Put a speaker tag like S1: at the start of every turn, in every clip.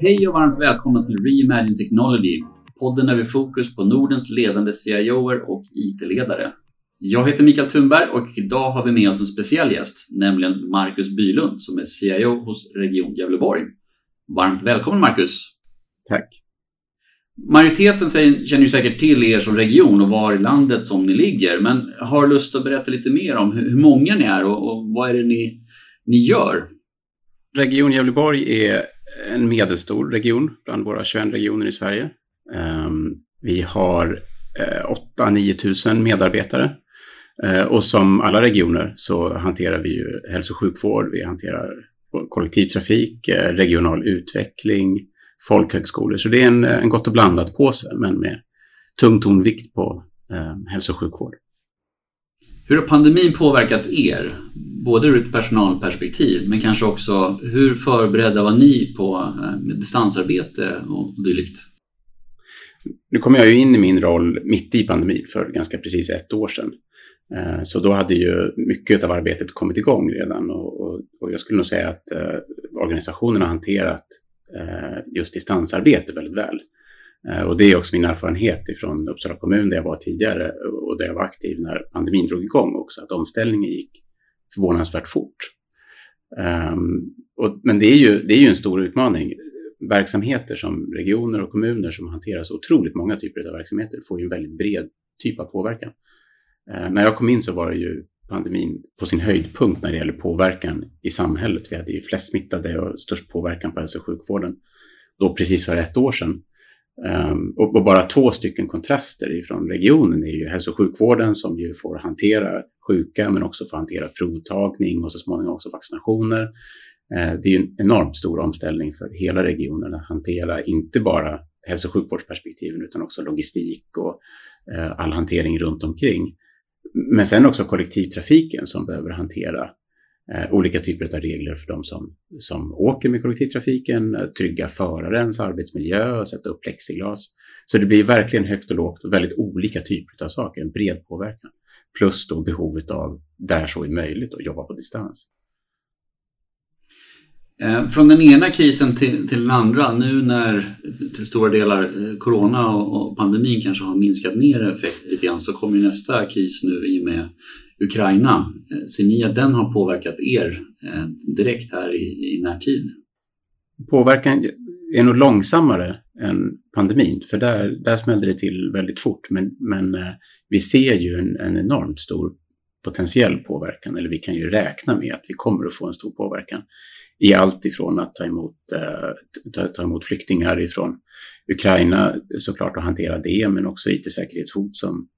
S1: Hej och varmt välkomna till Reimagine Technology, podden där vi fokus på Nordens ledande CIOer och IT-ledare. Jag heter Mikael Thunberg och idag har vi med oss en speciell gäst, nämligen Marcus Bylund som är CIO hos Region Gävleborg. Varmt välkommen Marcus!
S2: Tack!
S1: Majoriteten känner ju säkert till er som region och var i landet som ni ligger, men har lust att berätta lite mer om hur många ni är och, och vad är det ni, ni gör?
S2: Region Gävleborg är en medelstor region bland våra 21 regioner i Sverige. Ehm, vi har 8-9 eh, tusen medarbetare. Eh, och som alla regioner så hanterar vi ju hälso och sjukvård, vi hanterar kollektivtrafik, eh, regional utveckling, folkhögskolor. Så det är en, en gott och blandat påse, men med tung tonvikt på eh, hälso och sjukvård.
S1: Hur har pandemin påverkat er? Både ur ett personalperspektiv, men kanske också hur förberedda var ni på eh, distansarbete och dylikt?
S2: Nu kom jag ju in i min roll mitt i pandemin för ganska precis ett år sedan. Eh, så då hade ju mycket av arbetet kommit igång redan och, och, och jag skulle nog säga att eh, organisationen har hanterat Eh, just distansarbete väldigt väl. Eh, och det är också min erfarenhet ifrån Uppsala kommun där jag var tidigare och där jag var aktiv när pandemin drog igång också, att omställningen gick förvånansvärt fort. Um, och, men det är, ju, det är ju en stor utmaning. Verksamheter som regioner och kommuner som hanterar så otroligt många typer av verksamheter får ju en väldigt bred typ av påverkan. Uh, när jag kom in så var det ju pandemin på sin höjdpunkt när det gäller påverkan i samhället. Vi hade ju flest smittade och störst påverkan på hälso och sjukvården då precis för ett år sedan. Um, och, bara två stycken kontraster ifrån regionen är ju hälso och sjukvården som ju får hantera sjuka men också får hantera provtagning och så småningom också vaccinationer. Uh, det är ju en enormt stor omställning för hela regionen att hantera inte bara hälso och sjukvårdsperspektiven utan också logistik och uh, all hantering runt omkring. Men sen också kollektivtrafiken som behöver hantera Eh, olika typer av regler för de som, som åker med kollektivtrafiken, eh, trygga förarens arbetsmiljö och sätta upp plexiglas. Så det blir verkligen högt och lågt och väldigt olika typer av saker, en bred påverkan. Plus då behovet av, där så är möjligt, att jobba på distans.
S1: Eh, från den ena krisen till, till den andra, nu när till stora delar corona och, pandemin kanske har minskat ner effekten lite grann så kommer nästa kris nu i och med Ukraina. Eh, ser ni att den har påverkat er eh, direkt här i, i närtid?
S2: Påverkan är nog långsammare än pandemin, för där, där smällde det till väldigt fort. Men, men eh, vi ser ju en, en enormt stor potentiell påverkan, eller vi kan ju räkna med att vi kommer att få en stor påverkan i allt ifrån att ta emot, eh, ta, ta emot flyktingar ifrån Ukraina såklart och hantera det, men också IT-säkerhetshot som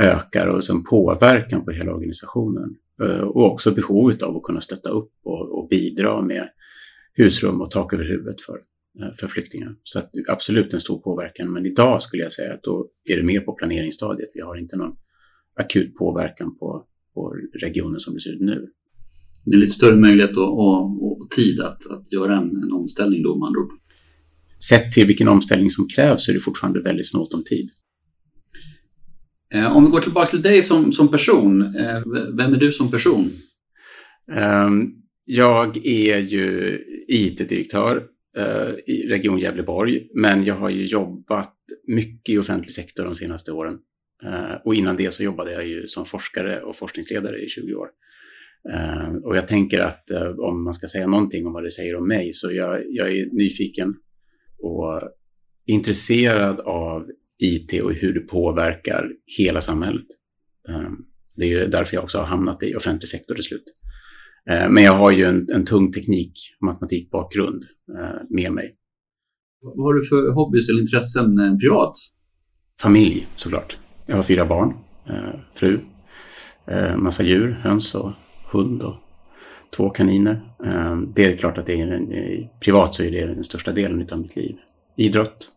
S2: ökar och som påverkan på hela organisationen. Eh, och också behovet av att kunna stötta upp och, och bidra med husrum och tak över huvudet för, eh, för flyktingar. Så att, absolut en stor påverkan, men idag skulle jag säga att då är det mer på planeringsstadiet. Vi har inte någon akut påverkan på, på regionen som det ser ut nu
S1: det är lite större möjlighet och, och, tid att, att göra en, en omställning då med andra.
S2: Sett till vilken omställning som krävs så är det fortfarande väldigt snålt om tid.
S1: Eh, om vi går tillbaka till dig som, som person, eh, vem är du som person?
S2: Ehm, jag är ju IT-direktör eh, i Region Gävleborg, men jag har ju jobbat mycket i offentlig sektor de senaste åren. Och innan det så jobbade jag ju som forskare och forskningsledare i 20 år. Och jag tänker att om man ska säga någonting om vad det säger om mig så jag, jag är nyfiken och intresserad av IT och hur det påverkar hela samhället. Uh, det är ju därför jag också har hamnat i offentlig sektor till slut. men jag har ju en, en tung teknik och matematikbakgrund med mig.
S1: Vad har du för hobbys eller intressen privat?
S2: Familj såklart. Jag har fyra barn, fru, massa djur, höns och hund och två kaniner. Ehm, det är klart att det är, privat så är det den största delen av mitt liv. Idrott.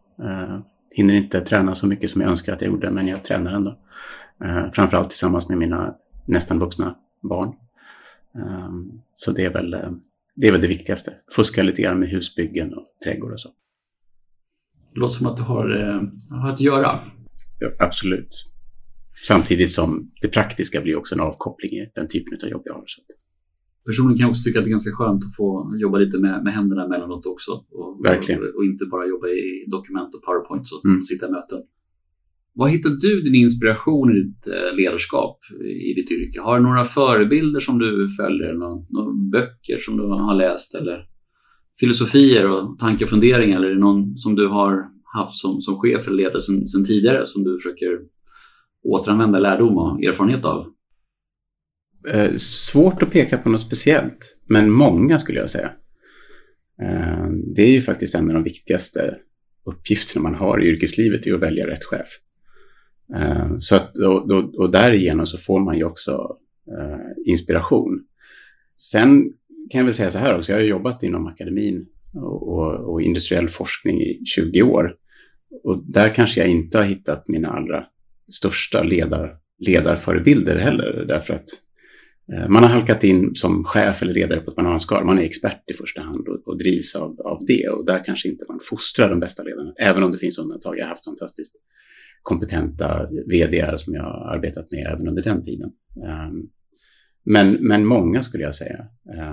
S2: Hinner inte träna så mycket som jag önskar att jag gjorde, men jag tränar ändå. Ehm, framförallt tillsammans med mina nästan vuxna barn. Så det är väl det, är väl det viktigaste. Fuska lite grann med husbyggen och trädgård och så.
S1: Det låter som att du har, eh, har att göra.
S2: Ja, absolut. Samtidigt som det praktiska blir också en avkoppling i den typen av jobb jag har. Så.
S1: Personligen kan jag också tycka att det är ganska skönt att få jobba lite med, med händerna emellanåt också. Och,
S2: Verkligen.
S1: Och, och, inte bara jobba i dokument och powerpoints och
S2: Mm.
S1: sitta i möten. Var hittar du din inspiration i ditt eh, ledarskap i ditt yrke? Har du några förebilder som du följer? Några, några böcker som du har läst eller filosofier och tankar och funderingar? Eller är det någon som du har haft som, som chef eller ledare sedan tidigare som du försöker återanvända lärdom och erfarenhet av?
S2: Eh, svårt att peka på något speciellt, men många skulle jag säga. Eh, det är ju faktiskt en av de viktigaste uppgifterna man har i yrkeslivet, är att välja rätt chef. Eh, så att, och, och, och därigenom så får man ju också inspiration. Sen kan jag väl säga så här också, jag har jobbat inom akademin och, och, industriell forskning i 20 år. Och där kanske jag inte har hittat mina allra största ledar, ledarförebilder heller, därför att Eh, man har halkat in som chef eller ledare på ett bananskal. Man är expert i första hand och, och drivs av, av det. Och där kanske inte man fostrar de bästa ledarna, även om det finns undantag. Jag har haft fantastiskt kompetenta vd som jag har arbetat med även under den tiden. Um, men, men många skulle jag säga.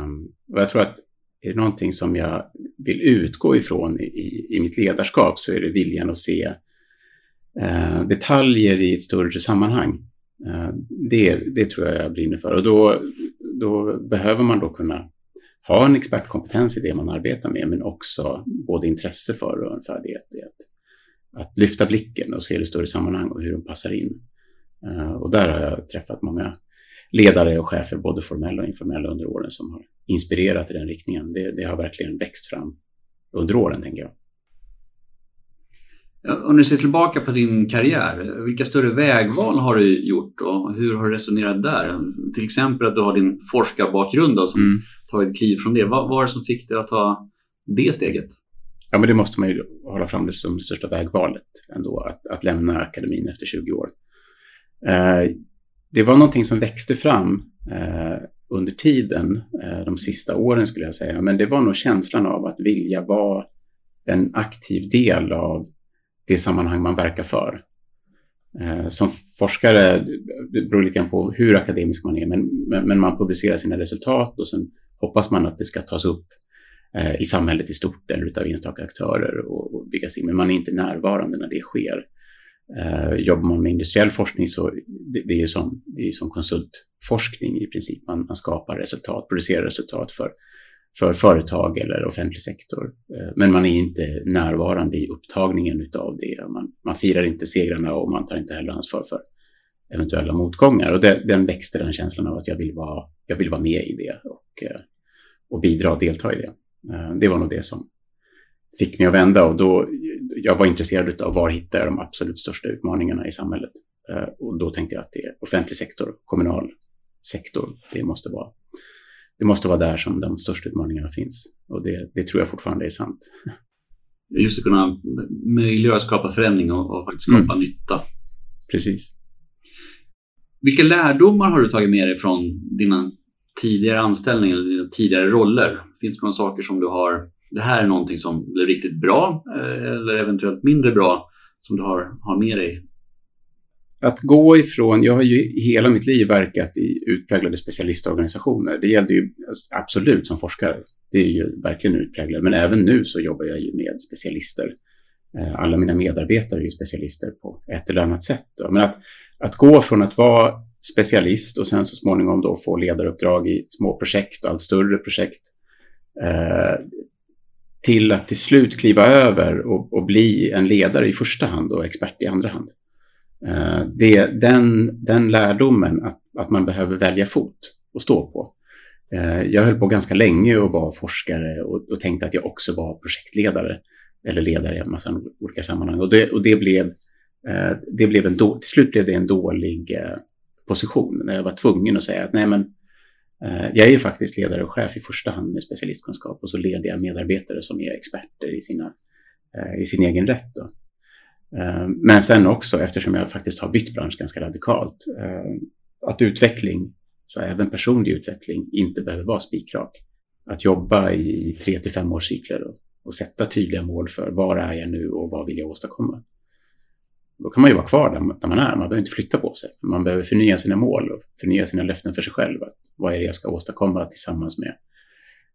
S2: Um, och jag tror att är det någonting som jag vill utgå ifrån i, i, i mitt ledarskap så är det viljan att se uh, detaljer i ett större sammanhang. Eh, det, det tror jag jag brinner för. Och då, då behöver man då kunna ha en expertkompetens i det man arbetar med, men också både intresse för och en färdighet i att, att lyfta blicken och se det större sammanhang och hur de passar in. Eh, och där har jag träffat många ledare och chefer, både formella och informella under åren, som har inspirerat i den riktningen. Det, det har verkligen växt fram under åren, tänker jag.
S1: Om du ser tillbaka på din karriär, vilka större vägval har du gjort och hur har du resonerat där? Till exempel att du har din forskarbakgrund då, som mm. tagit kliv från det. Vad var det som fick dig att ta det steget?
S2: Ja, men det måste man ju hålla fram det som det största vägvalet ändå, att, att lämna akademin efter 20 år. Eh, det var någonting som växte fram eh, under tiden, eh, de sista åren skulle jag säga, men det var nog känslan av att vilja vara en aktiv del av det sammanhang man verkar för. Eh, som forskare, det beror lite grann på hur akademisk man är, men, men, man publicerar sina resultat och sen hoppas man att det ska tas upp eh, i samhället i stort eller utav enstaka aktörer och, och byggas in, men man är inte närvarande när det sker. Eh, jobbar man med industriell forskning så det, det är ju som, det är som konsultforskning i princip. Man, man skapar resultat, producerar resultat för, för företag eller offentlig sektor. Eh, men man är inte närvarande i upptagningen utav det. Man, man firar inte segrarna och man tar inte heller ansvar för eventuella motgångar. Och det, den växte den känslan av att jag vill vara, jag vill vara med i det och, eh, och bidra och delta i det. Eh, det var nog det som fick mig att vända och då, jag var intresserad av var hittar jag de absolut största utmaningarna i samhället. Och då tänkte jag att det är offentlig sektor, kommunal sektor, det måste vara, det måste vara där som de största utmaningarna finns. Och det, det tror jag fortfarande är sant.
S1: Just att kunna möjliggöra, skapa förändring och, och faktiskt skapa mm. nytta.
S2: Precis.
S1: Vilka lärdomar har du tagit med dig från dina tidigare anställningar eller dina tidigare roller? Finns det några saker som du har det här är någonting som blir riktigt bra eller eventuellt mindre bra som du har, har med dig?
S2: Att gå ifrån, jag har ju hela mitt liv verkat i utpräglade specialistorganisationer. Det gällde ju absolut som forskare. Det är ju verkligen utpräglat. Men även nu så jobbar jag ju med specialister. Eh, alla mina medarbetare är ju specialister på ett eller annat sätt. Då. Men att, att gå från att vara specialist och sen så småningom då få ledaruppdrag i små projekt och allt större projekt eh, till att till slut kliva över och, och, bli en ledare i första hand och expert i andra hand. Eh, det, den, den lärdomen att, att man behöver välja fot och stå på. Eh, jag höll på ganska länge och var forskare och, och, tänkte att jag också var projektledare eller ledare i en massa olika sammanhang. Och det, och det blev, eh, det blev en då, till slut blev det en dålig position när jag var tvungen att säga att nej men jag är ju faktiskt ledare och chef i första hand med specialistkunskap och så leder jag medarbetare som är experter i, sina, i sin egen rätt. Då. Eh, men sen också, eftersom jag faktiskt har bytt bransch ganska radikalt, eh, att utveckling, så även personlig utveckling, inte behöver vara spikrak. Att jobba i tre till fem års cykler och, och sätta tydliga mål för var är jag nu och vad vill jag åstadkomma. Då kan man ju vara kvar där, där man är, man behöver inte flytta på sig. Man behöver förnya sina mål och förnya sina löften för sig själv. vad är det jag ska åstadkomma tillsammans med,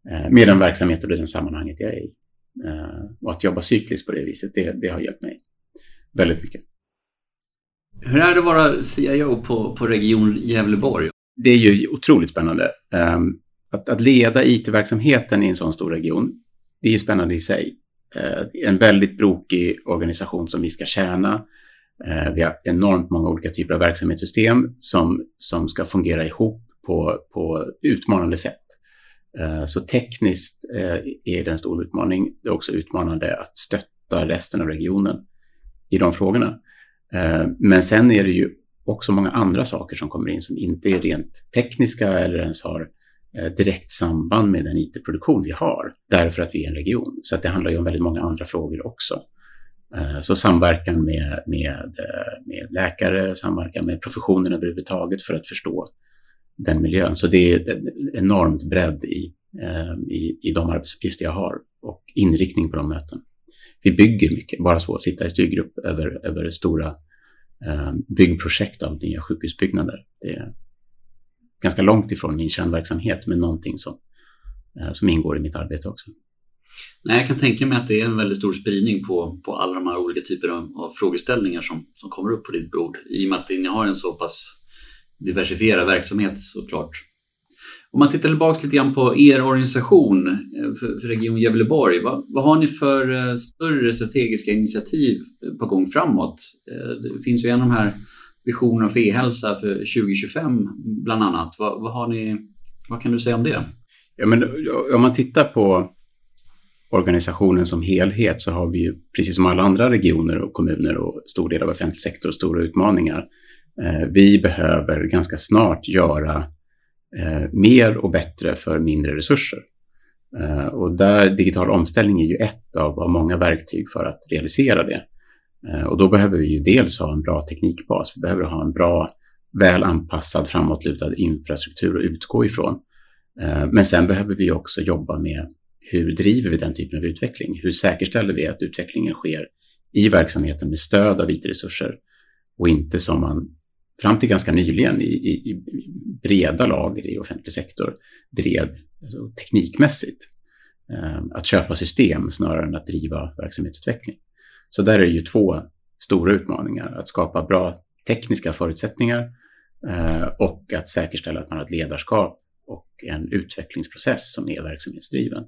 S2: eh, med den verksamhet och det sammanhanget jag är i. Och att jobba cykliskt på det viset, det, det har hjälpt mig väldigt mycket.
S1: Hur är det att vara CIO på, på Region Gävleborg?
S2: Det är ju otroligt spännande. Um, att, att leda IT-verksamheten i en sån stor region, det är ju spännande i sig. Uh, en väldigt brokig organisation som vi ska tjäna. Uh, vi har enormt många olika typer av verksamhetssystem som, som ska fungera ihop på, på utmanande sätt. Så tekniskt är det en stor utmaning. Det är också utmanande att stötta resten av regionen i de frågorna. Eh, men sen är det ju också många andra saker som kommer in som inte är rent tekniska eller ens har eh, direkt samband med den IT-produktion vi har, därför att vi är en region. Så att det handlar ju om väldigt många andra frågor också. Eh, så samverkan med, med, med läkare, samverkan med professionen överhuvudtaget för att förstå den miljön. Så det är en enormt bredd i, i, i de arbetsuppgifter jag har och inriktning på de möten vi bygger mycket, bara så, sitta i styrgrupp över, över stora eh, byggprojekt av nya sjukhusbyggnader. Det är ganska långt ifrån min kärnverksamhet, men någonting som, eh, som ingår i mitt arbete också.
S1: Nej, jag kan tänka mig att det är en väldigt stor spridning på, på alla de här olika typerna av, av frågeställningar som, som kommer upp på ditt bord i och med att ni har en så pass diversifierad verksamhet såklart. Om man tittar tillbaka lite grann på er organisation eh, för, Region Gävleborg, vad, vad, har ni för eh, större strategiska initiativ på gång framåt? Eh, det finns ju en av de här visionerna för e-hälsa för 2025 bland annat. Vad, vad, har ni, vad kan du säga om det?
S2: Ja, men om man tittar på organisationen som helhet så har vi ju, precis som alla andra regioner och kommuner och stor del av offentlig sektor, stora utmaningar. Vi behöver ganska snart göra eh, mer och bättre för mindre resurser. Eh, och där digital omställning är ju ett av, av många verktyg för att realisera det. Eh, och då behöver vi ju dels ha en bra teknikbas, vi behöver ha en bra, väl anpassad, framåtlutad infrastruktur att utgå ifrån. Eh, men sen behöver vi också jobba med hur driver vi den typen av utveckling? Hur säkerställer vi att utvecklingen sker i verksamheten med stöd av IT-resurser och inte som man fram till ganska nyligen i, i, i breda lager i offentlig sektor drev alltså, teknikmässigt eh, att köpa system snarare än att driva verksamhetsutveckling. Så där är det ju två stora utmaningar, att skapa bra tekniska förutsättningar eh, och att säkerställa att man har ett ledarskap och en utvecklingsprocess som är verksamhetsdriven.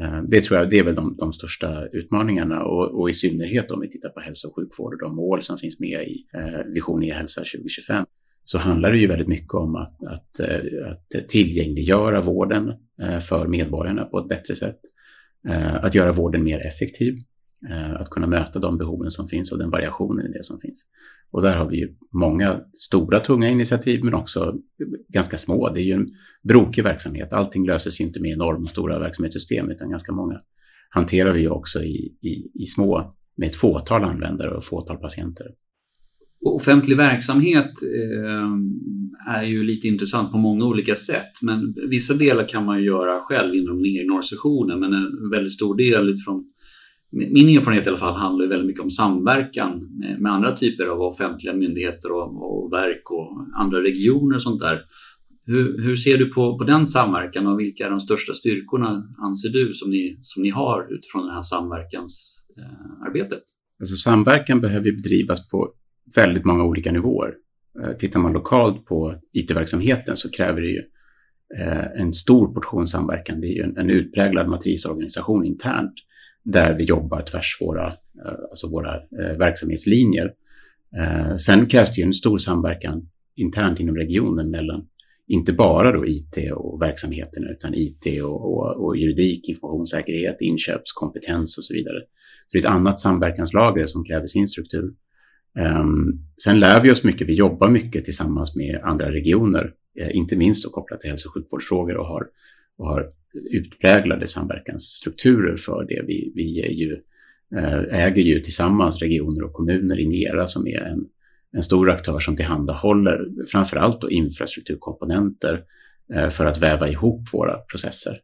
S2: Eh, det tror jag det är väl de, de största utmaningarna och, och, i synnerhet om vi tittar på hälso och sjukvård och de mål som finns med i eh, Vision e-hälsa 2025 så handlar det ju väldigt mycket om att, att, eh, att tillgängliggöra vården eh, för medborgarna på ett bättre sätt. Att göra vården mer effektiv, Eh, att kunna möta de behoven som finns och den variationen i det som finns. Och där har vi ju många stora, tunga initiativ, men också ganska små. Det är ju en brokig verksamhet. Allting löses ju inte med enorma stora verksamhetssystem, utan ganska många hanterar vi ju också i, i, i små, med ett fåtal användare och ett fåtal patienter.
S1: Offentlig verksamhet eh, är ju lite intressant på många olika sätt, men vissa delar kan man ju göra själv inom den egna organisationen, men en väldigt stor del utifrån min erfarenhet i alla fall handlar väldigt mycket om samverkan med, andra typer av offentliga myndigheter och, och, verk och andra regioner och sånt där. Hur, hur, ser du på, på den samverkan och vilka är de största styrkorna anser du som ni, som ni har utifrån det här samverkansarbetet? Eh,
S2: alltså, samverkan behöver bedrivas på väldigt många olika nivåer. Eh, tittar man lokalt på IT-verksamheten så kräver det ju eh, en stor portion samverkan. Det är ju en, en utpräglad matrisorganisation internt där vi jobbar tvärs våra, eh, alltså våra eh, verksamhetslinjer. Eh, sen krävs det ju en stor samverkan internt inom regionen mellan inte bara då IT och verksamheterna utan IT och, och, och juridik, informationssäkerhet, inköpskompetens och så vidare. Så det är ett annat samverkanslager som kräver sin struktur. Um, sen lär vi oss mycket, vi jobbar mycket tillsammans med andra regioner, eh, inte minst då kopplat till hälso och sjukvårdsfrågor och har, och har utpräglade samverkansstrukturer för det. Vi, vi ju, eh, äger ju tillsammans regioner och kommuner i Nera som är en, en stor aktör som tillhandahåller framförallt då infrastrukturkomponenter eh, för att väva ihop våra processer.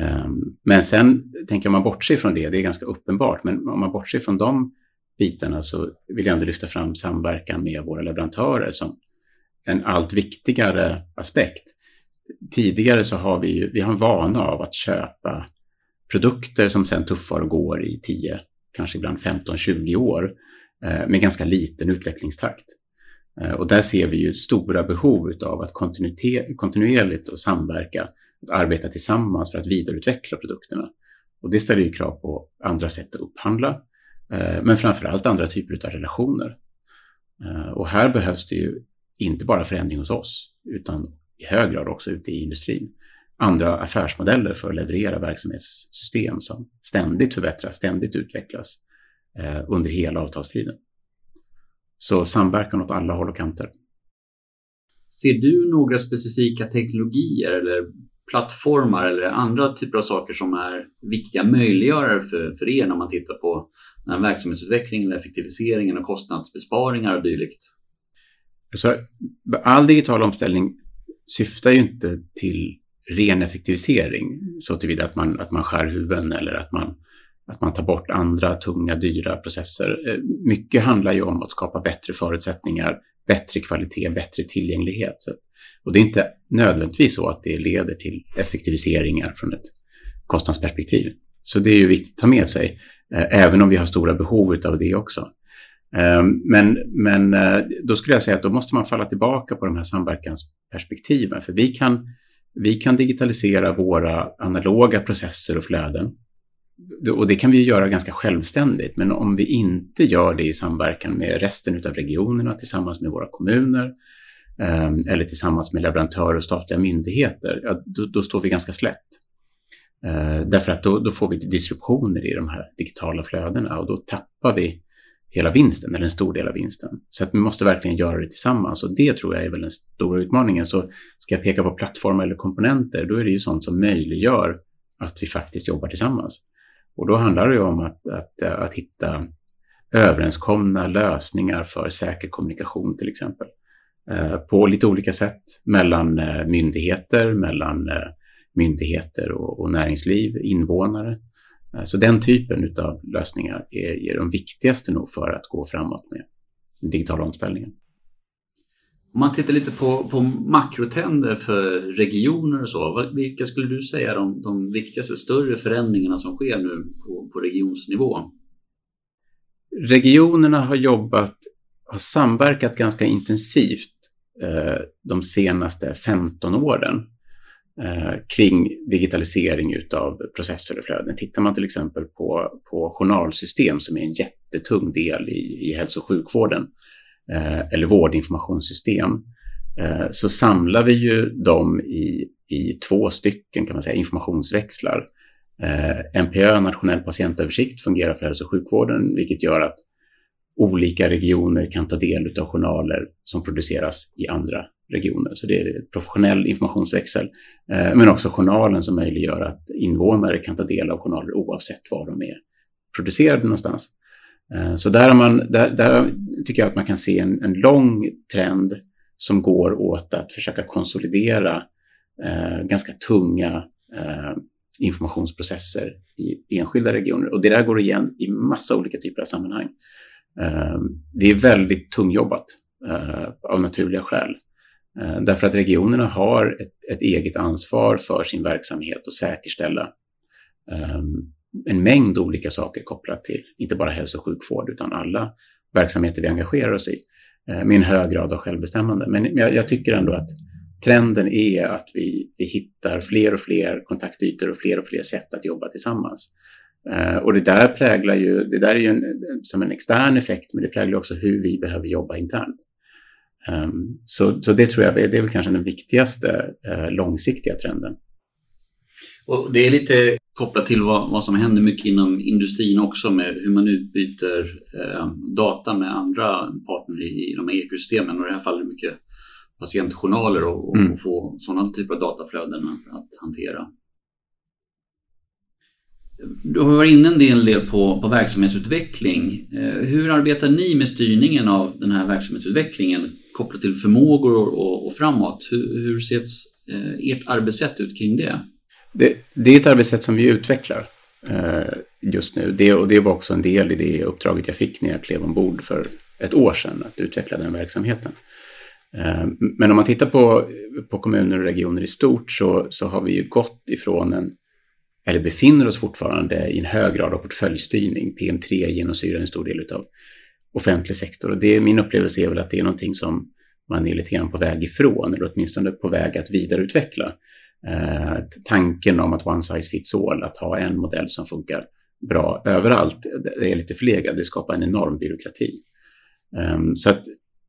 S2: Ehm, men sen tänker om man bortser från det, det är ganska uppenbart, men om man bortser från de bitarna så vill jag ändå lyfta fram samverkan med våra leverantörer som en allt viktigare aspekt tidigare så har vi, vi har en vana av att köpa produkter som sen tuffar och går i 10, kanske ibland 15-20 år eh, med ganska liten utvecklingstakt. Eh, och där ser vi ju stora behov av att kontinuerligt och samverka, att arbeta tillsammans för att vidareutveckla produkterna. Och det ställer ju krav på andra sätt att upphandla, eh, men framför allt andra typer av relationer. Och här behövs det ju inte bara förändring hos oss, utan i hög grad också ute i industrin. Andra affärsmodeller för att leverera verksamhetssystem som ständigt förbättras, ständigt utvecklas eh, under hela avtalstiden. Så samverkan åt alla håll och kanter.
S1: Ser du några specifika teknologier eller plattformar eller andra typer av saker som är viktiga möjliggörare för, för er när man tittar på den verksamhetsutvecklingen, effektiviseringen och kostnadsbesparingar och dylikt?
S2: Alltså, all digital omställning syftar ju inte till ren effektivisering så tillvida att man, att man skär huvuden eller att man, att man tar bort andra tunga, dyra processer. Eh, mycket handlar ju om att skapa bättre förutsättningar, bättre kvalitet, bättre tillgänglighet. Och det är inte nödvändigtvis så att det leder till effektiviseringar från ett kostnadsperspektiv. Så det är ju viktigt att ta med sig, eh, även om vi har stora behov av det också. Ehm, men, men eh, då skulle jag säga att då måste man falla tillbaka på de här samverkansperspektiven. För vi kan, vi kan digitalisera våra analoga processer och flöden. Och det kan vi göra ganska självständigt. Men om vi inte gör det i samverkan med resten av regionerna, tillsammans med våra kommuner, ehm, eller tillsammans med leverantörer och statliga myndigheter, ja, då, då, står vi ganska slätt. Eh, därför att då, då, får vi disruptioner i de här digitala flödena och då tappar vi hela vinsten, eller en stor del av vinsten. Så att vi måste verkligen göra det tillsammans och det tror jag är väl den stora utmaningen. Så ska jag peka på plattformar eller komponenter, då är det ju sånt som möjliggör att vi faktiskt jobbar tillsammans. Och då handlar det ju om att, att, att hitta överenskomna lösningar för säker kommunikation till exempel. Eh, på lite olika sätt mellan eh, myndigheter, mellan eh, myndigheter och, och näringsliv, invånare. Eh, så den typen av lösningar är, är de viktigaste nog för att gå framåt med den digitala omställningen.
S1: Om man tittar lite på, på makrotrender för regioner och så, vilka skulle du säga är de, de viktigaste större förändringarna som sker nu på, på regionsnivå?
S2: Regionerna har jobbat, har samverkat ganska intensivt eh, de senaste 15 åren Eh, kring digitalisering utav processer och flöden. Tittar man till exempel på, på journalsystem som är en jättetung del i, i hälso och sjukvården eh, eller vårdinformationssystem eh, så samlar vi ju dem i, i två stycken kan man säga, informationsväxlar. Eh, NPÖ, nationell patientöversikt, fungerar för hälso och sjukvården, vilket gör att olika regioner kan ta del av journaler som produceras i andra regioner. Så det är professionell informationsväxel, eh, men också journalen som möjliggör att invånare kan ta del av journaler oavsett var de är producerade någonstans. Eh, så där, man, där, där, tycker jag att man kan se en, en lång trend som går åt att försöka konsolidera eh, ganska tunga eh, informationsprocesser i enskilda regioner. Och det där går igen i massa olika typer av sammanhang. Ehm, det är väldigt tungjobbat eh, av naturliga skäl. Eh, därför att regionerna har ett, ett, eget ansvar för sin verksamhet och säkerställa ehm, en mängd olika saker kopplat till, inte bara hälso och sjukvård, utan alla verksamheter vi engagerar oss i, eh, med en hög grad av självbestämmande. Men jag, jag, tycker ändå att trenden är att vi, vi hittar fler och fler kontaktytor och fler och fler sätt att jobba tillsammans. Uh, och det där präglar ju, det där är ju en, som en extern effekt, men det präglar också hur vi behöver jobba internt. Um, så, så det tror jag det är väl kanske den viktigaste uh, långsiktiga trenden.
S1: Och det är lite kopplat till vad, vad, som händer mycket inom industrin också med hur man utbyter eh, data med andra partner i, i de här ekosystemen. Och i det här fallet mycket patientjournaler och, och, mm. och få sådana typer av dataflöden att, att, hantera. Du har varit inne en del, del på, på verksamhetsutveckling. Eh, hur arbetar ni med styrningen av den här verksamhetsutvecklingen kopplat till förmågor och, och framåt. Hur, hur ser eh, ert arbetssätt ut kring det?
S2: det? det? är ett arbetssätt som vi utvecklar eh, just nu. Det, och det var också en del i det uppdraget jag fick när jag klev ombord för ett år sedan, att utveckla den verksamheten. Eh, men om man tittar på, på kommuner och regioner i stort så, så har vi ju gått ifrån en, eller befinner oss fortfarande i en hög grad av portföljstyrning. PM3 genomsyrar en stor del av offentlig sektor. Och det, min upplevelse är väl att det är någonting som man är lite grann på väg ifrån, eller åtminstone på väg att vidareutveckla. Eh, tanken om att one size fits all, att ha en modell som funkar bra överallt, det är lite förlegad. Det skapar en enorm byråkrati. Eh, så att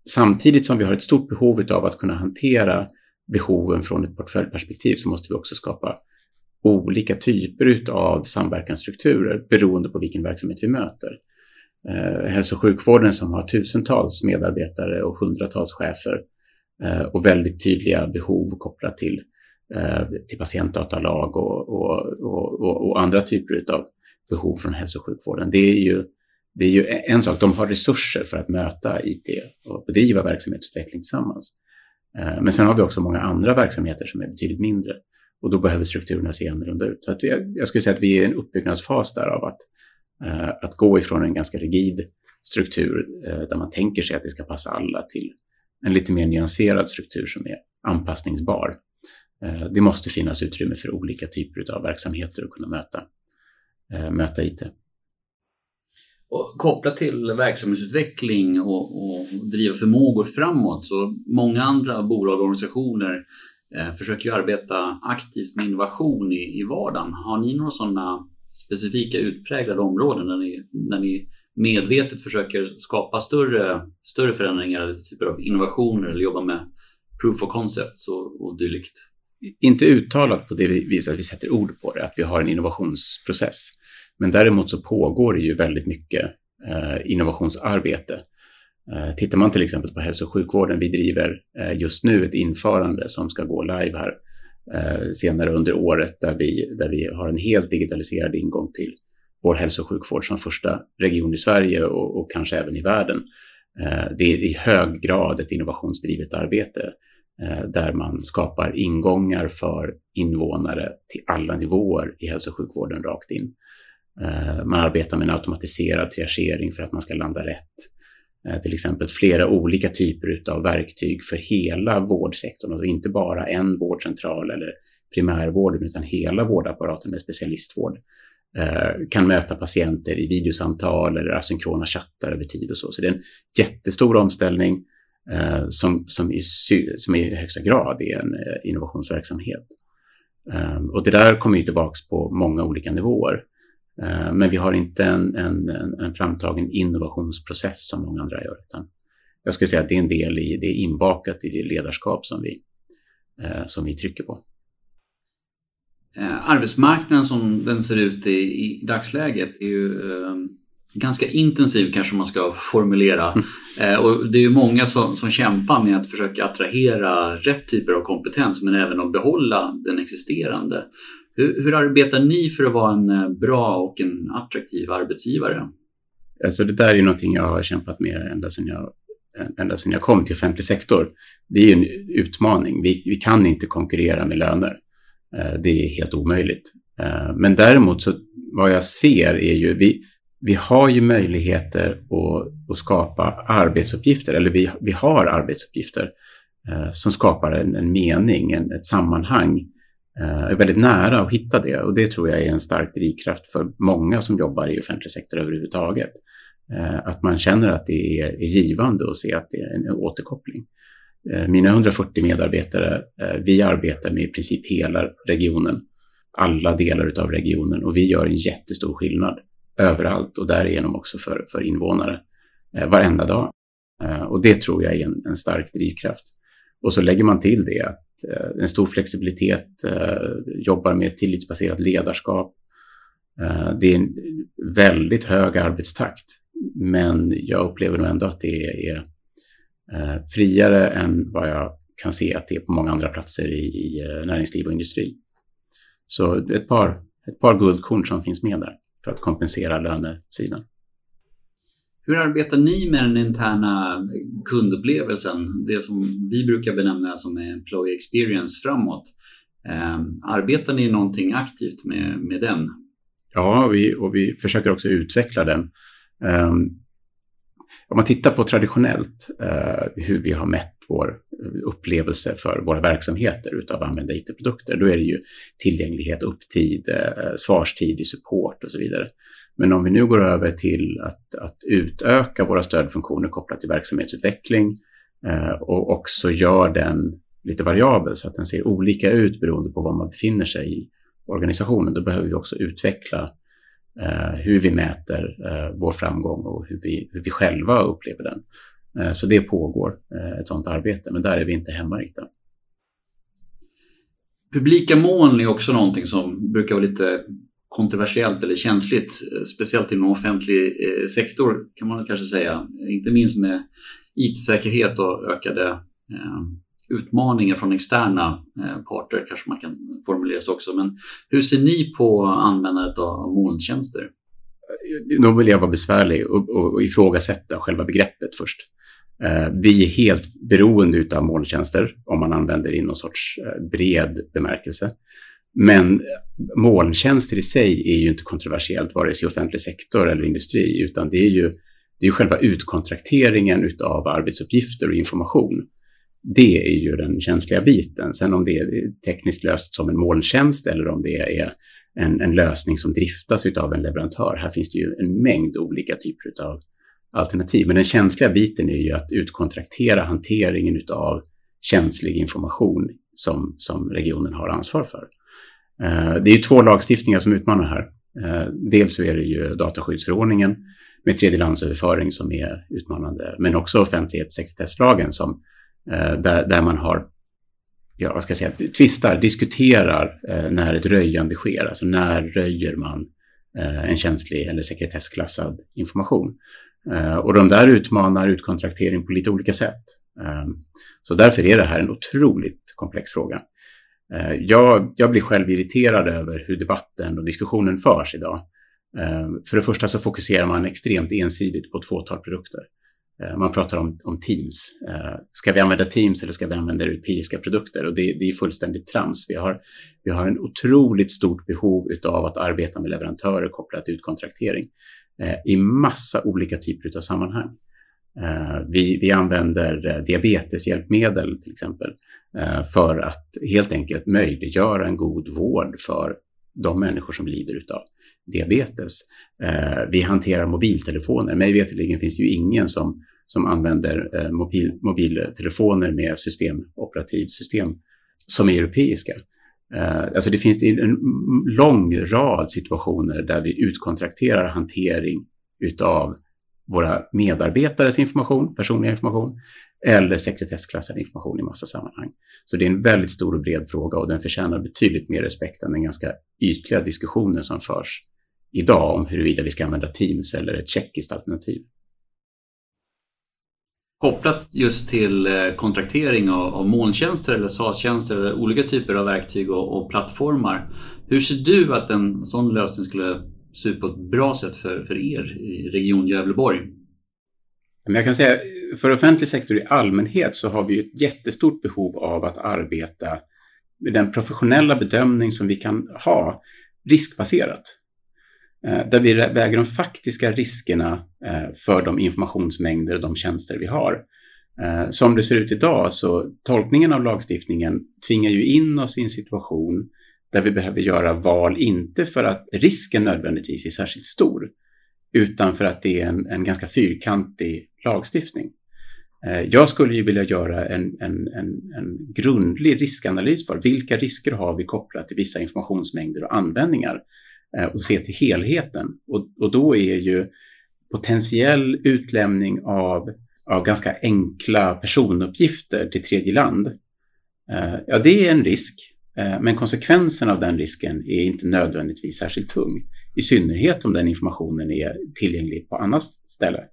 S2: samtidigt som vi har ett stort behov av att kunna hantera behoven från ett portföljperspektiv så måste vi också skapa olika typer av samverkansstrukturer beroende på vilken verksamhet vi möter eh, hälso och sjukvården som har tusentals medarbetare och hundratals chefer eh, och väldigt tydliga behov kopplat till, eh, till patientdatalag och, och, och, och, andra typer av behov från hälso och sjukvården. Det är ju det är ju en sak, de har resurser för att möta IT och bedriva verksamhetsutveckling tillsammans. Eh, men sen har vi också många andra verksamheter som är betydligt mindre och då behöver strukturerna se annorlunda ut. Så att jag, jag skulle säga att vi är i en uppbyggnadsfas där av att Eh, att gå ifrån en ganska rigid struktur eh, där man tänker sig att det ska passa alla till en lite mer nyanserad struktur som är anpassningsbar. Eh, det måste finnas utrymme för olika typer av verksamheter att kunna möta, eh, möta IT.
S1: Och kopplat till verksamhetsutveckling och, och driva förmågor framåt så många andra bolag och organisationer Eh, försöker ju arbeta aktivt med innovation i, i vardagen. Har ni några sådana specifika utpräglade områden där ni, där ni medvetet försöker skapa större, större förändringar, typer av innovationer eller jobba med proof of concepts och, och dylikt?
S2: Inte uttalat på det viset att vi sätter ord på det, att vi har en innovationsprocess. Men däremot så pågår det ju väldigt mycket eh, innovationsarbete. Eh, tittar man till exempel på hälso och sjukvården, vi driver eh, just nu ett införande som ska gå live här eh, senare under året där vi, där vi har en helt digitaliserad ingång till vår hälso och sjukvård som första region i Sverige och, och kanske även i världen. Det är i hög grad ett innovationsdrivet arbete där man skapar ingångar för invånare till alla nivåer i hälso och sjukvården rakt in. Man arbetar med en automatiserad triagering för att man ska landa rätt. Eh, till exempel flera olika typer av verktyg för hela vårdsektorn och inte bara en vårdcentral eller primärvården utan hela vårdapparaten med specialistvård eh, kan möta patienter i videosamtal eller asynkrona chattar över tid och så. Så det är en jättestor omställning eh, som, som, i, som i högsta grad är en innovationsverksamhet. Och det där kommer ju tillbaks på många olika nivåer. Eh, men vi har inte en, en, en framtagen innovationsprocess som många andra gör. Utan jag skulle säga att det är en del i, det är inbakat i det ledarskap som vi, eh, som vi trycker på.
S1: Eh, arbetsmarknaden som den ser ut i, i dagsläget är ju eh, ganska intensiv kanske man ska formulera. Mm. Och det är ju många som, som kämpar med att försöka attrahera rätt typer av kompetens men även att behålla den existerande. Hur, hur arbetar ni för att vara en eh, bra och en attraktiv arbetsgivare?
S2: Alltså det där är någonting jag har kämpat med ända sedan jag, ända sedan jag kom till offentlig sektor. Det är en utmaning. Vi, vi kan inte konkurrera med löner. Eh, det är helt omöjligt. Eh, men däremot så vad jag ser är ju, vi, vi har ju möjligheter att, att skapa arbetsuppgifter, eller vi, vi har arbetsuppgifter som skapar en, en mening, en, ett sammanhang Eh, är väldigt nära att hitta det och det tror jag är en stark drivkraft för många som jobbar i offentlig sektor överhuvudtaget. Eh, att man känner att det är givande att se att det är en återkoppling. Eh, mina 140 medarbetare, vi arbetar med i princip hela regionen, alla delar av regionen och vi gör en jättestor skillnad överallt och därigenom också för, för invånare varenda dag. Och det tror jag är en, en stark drivkraft. Och så lägger man till det att Eh, en stor flexibilitet, eh, jobbar med tillitsbaserat ledarskap. Eh, det är en väldigt hög arbetstakt, men jag upplever nog ändå att det är friare än vad jag kan se att det är på många andra platser i, i näringsliv och industri. Så ett par, ett par guldkorn som finns med där för att kompensera lönesidan.
S1: Hur arbetar ni med den interna kundupplevelsen? Det som vi brukar benämna som employee experience framåt. Ehm, arbetar ni någonting aktivt med, med den?
S2: Ja, vi, och vi försöker också utveckla den. Ehm, om man tittar på traditionellt eh, hur vi har mätt vår, upplevelse för våra verksamheter utav använda IT-produkter. Då är det ju tillgänglighet, upptid, eh, svarstid i support och så vidare. Men om vi nu går över till att, att utöka våra stödfunktioner kopplat till verksamhetsutveckling eh, och också gör den lite variabel så att den ser olika ut beroende på var man befinner sig i organisationen. Då behöver vi också utveckla eh, hur vi mäter eh, vår framgång och hur vi, hur vi själva upplever den. Eh, så det pågår eh, ett sådant arbete, men där är vi inte hemma riktigt.
S1: Publika moln är också någonting som brukar vara lite kontroversiellt eller känsligt, eh, speciellt inom offentlig eh, sektor kan man kanske säga. Inte minst med IT-säkerhet och ökade eh, utmaningar från externa parter kanske man kan formulera sig också. Men hur ser ni på användandet av molntjänster?
S2: Nu vill jag vara besvärlig och, och, och ifrågasätta själva begreppet först. Vi är helt beroende av molntjänster om man använder i någon sorts bred bemärkelse. Men eh, molntjänster i sig är ju inte kontroversiellt vare sig i offentlig sektor eller industri, utan det är ju det är själva utkontrakteringen av arbetsuppgifter och information det är ju den känsliga biten. Sen om det är tekniskt löst som en molntjänst eller om det är en, en lösning som driftas av en leverantör. Här finns det ju en mängd olika typer av alternativ. Men den känsliga biten är ju att utkontraktera hanteringen av känslig information som, som regionen har ansvar för. Eh, det är ju två lagstiftningar som utmanar här. Eh, dels så är det ju dataskyddsförordningen med tredjelandsöverföring som är utmanande, men också offentlighetssekretesslagen som eh, där, där man har, ja vad ska jag säga, tvistar, diskuterar när ett röjande sker, alltså när röjer man en känslig eller sekretessklassad information. Och de där utmanar utkontraktering på lite olika sätt. Så därför är det här en otroligt komplex fråga. Eh, jag, jag blir själv irriterad över hur debatten och diskussionen förs idag. Eh, för det första så fokuserar man extremt ensidigt på ett fåtal produkter. Eh, man pratar om, om Teams. Ska vi använda Teams eller ska vi använda europeiska produkter? Och det, det är fullständigt trams. Vi har, vi har en otroligt stort behov av att arbeta med leverantörer kopplat till utkontraktering i massa olika typer av sammanhang. Vi, vi använder diabeteshjälpmedel till exempel Eh, för att helt enkelt möjliggöra en god vård för de människor som lider av diabetes. Eh, vi hanterar mobiltelefoner. Mig veterligen finns det ju ingen som, som använder eh, mobil, mobiltelefoner med system, operativsystem som är europeiska. Alltså det finns en lång rad situationer där vi utkontrakterar hantering utav våra medarbetares information, personlig information, eller sekretessklassad information i massa sammanhang. Så det är en väldigt stor och bred fråga och den förtjänar betydligt mer respekt än den ganska ytliga diskussionen som förs idag om huruvida vi ska använda Teams eller ett tjeckiskt alternativ.
S1: Kopplat just till eh, kontraktering av, molntjänster eller SaaS-tjänster eller olika typer av verktyg och, och, plattformar. Hur ser du att en sån lösning skulle se ut på ett bra sätt för, för er i Region Gävleborg?
S2: jag kan säga för offentlig sektor i allmänhet så har vi ett jättestort behov av att arbeta med den professionella bedömning som vi kan ha riskbaserat. Eh, där vi väger de faktiska riskerna eh, för de informationsmängder och de tjänster vi har. Eh, som det ser ut idag så tolkningen av lagstiftningen tvingar ju in oss i en situation där vi behöver göra val, inte för att risken nödvändigtvis är särskilt stor, utan för att det är en, en ganska fyrkantig lagstiftning. Eh, jag skulle ju vilja göra en, en, en, en grundlig riskanalys för vilka risker har vi kopplat till vissa informationsmängder och användningar eh, och se till helheten. Och, och då är ju potentiell utlämning av, av ganska enkla personuppgifter till tredje land, eh, ja det är en risk. Eh, men konsekvensen av den risken är inte nödvändigtvis särskilt tung. I synnerhet om den informationen är tillgänglig på annat ställe.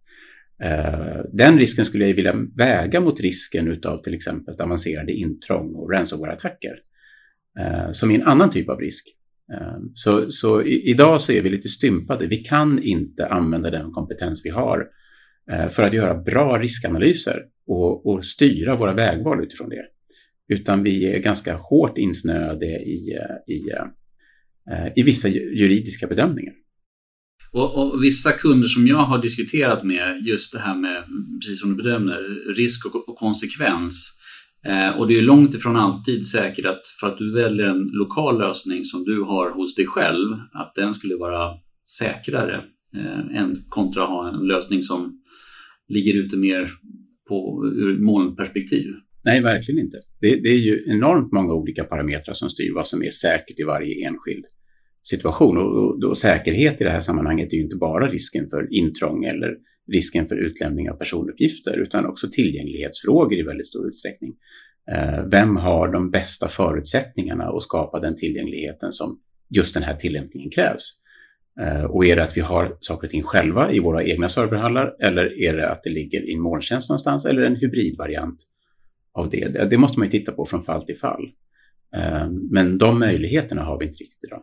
S2: Eh, den risken skulle jag vilja väga mot risken av till exempel avancerade intrång och ransomware-attacker. Eh, som är en annan typ av risk. Så, så i, idag så är vi lite stympade. Vi kan inte använda den kompetens vi har för att göra bra riskanalyser och, och styra våra vägval utifrån det. Utan vi är ganska hårt insnöade i, i, eh, i vissa juridiska bedömningar.
S1: Och, och, vissa kunder som jag har diskuterat med, just det här med, precis som du bedömer, risk och, och konsekvens Eh, och det är långt ifrån alltid säkert att för att du väljer en lokal lösning som du har hos dig själv, att den skulle vara säkrare eh, än kontra att ha en lösning som ligger ute mer på, ur molnperspektiv.
S2: Nej, verkligen inte. Det, det, är ju enormt många olika parametrar som styr vad som är säkert i varje enskild situation. Och, och, och säkerhet i det här sammanhanget är ju inte bara risken för intrång eller risken för utlämning av personuppgifter, utan också tillgänglighetsfrågor i väldigt stor utsträckning. Eh, vem har de bästa förutsättningarna att skapa den tillgängligheten som just den här tillämpningen krävs? Eh, och är det att vi har saker och ting själva i våra egna serverhallar eller är det att det ligger i en molntjänst någonstans eller en hybridvariant av det? Det måste man ju titta på från fall till fall. Men de möjligheterna har vi inte riktigt idag.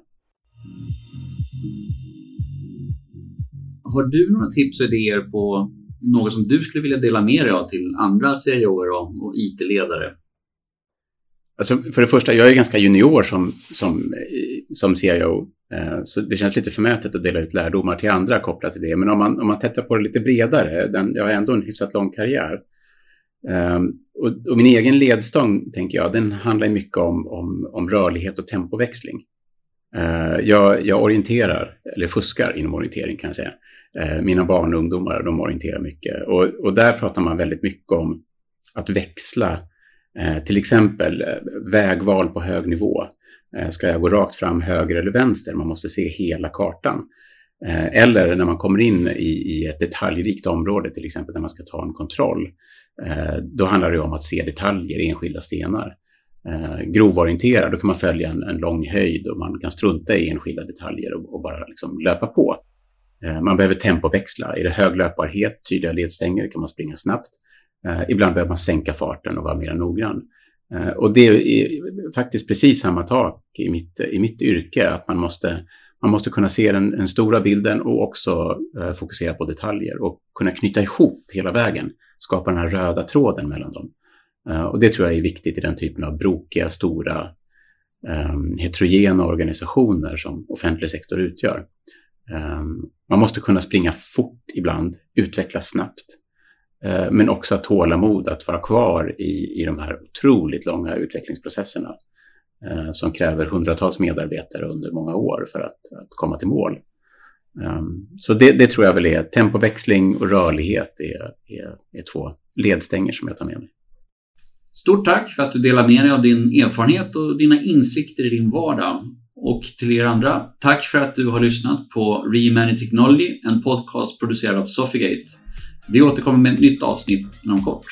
S1: Har du några tips och idéer på något som du skulle vilja dela med dig av till andra CIOer och, och IT-ledare?
S2: Alltså för det första, jag är ganska junior som, som, som CIO, eh, så det känns lite förmätet att dela ut lärdomar till andra kopplat till det. Men om man, om man tittar på det lite bredare, den, jag har ändå en hyfsat lång karriär. Ehm, och, och, min egen ledstång, tänker jag, den handlar mycket om, om, om rörlighet och tempoväxling. Ehm, jag, jag orienterar, eller fuskar inom orientering kan jag säga. Ehm, mina barn och ungdomar, de orienterar mycket. Och, och där pratar man väldigt mycket om att växla till exempel eh, vägval på hög nivå. Ska jag gå rakt fram, höger eller vänster? Man måste se hela kartan. Eller när man kommer in i, i ett detaljrikt område, till exempel när man ska ta en kontroll. Eh, då handlar det om att se detaljer, enskilda stenar. Eh, grovorienterad, då kan man följa en, en lång höjd och man kan strunta i enskilda detaljer och, och bara liksom löpa på. Eh, man behöver tempoväxla. Är det hög löpbarhet, tydliga ledstänger, kan man springa snabbt. Ibland behöver man sänka farten och vara mer noggrann. Och det är faktiskt precis samma tak i mitt, i mitt yrke, att man måste, man måste kunna se den, den stora bilden och också fokusera på detaljer och kunna knyta ihop hela vägen, skapa den här röda tråden mellan dem. Eh, och det tror jag är viktigt i den typen av brokiga, stora, um, heterogena organisationer som offentlig sektor utgör. Um, man måste kunna springa fort ibland, utvecklas snabbt eh, men också ha tålamod att vara kvar i, i de här otroligt långa utvecklingsprocesserna eh, som kräver hundratals medarbetare under många år för att, att komma till mål. Um, så det, det, tror jag väl är tempoväxling och rörlighet är, är, är två ledstänger som jag tar med mig.
S1: Stort tack för att du delar med dig av din erfarenhet och dina insikter i din vardag. Och till er andra, tack för att du har lyssnat på Reimagine Technology, en podcast producerad av Sofigate. Vi återkommer med ett nytt avsnitt inom kort.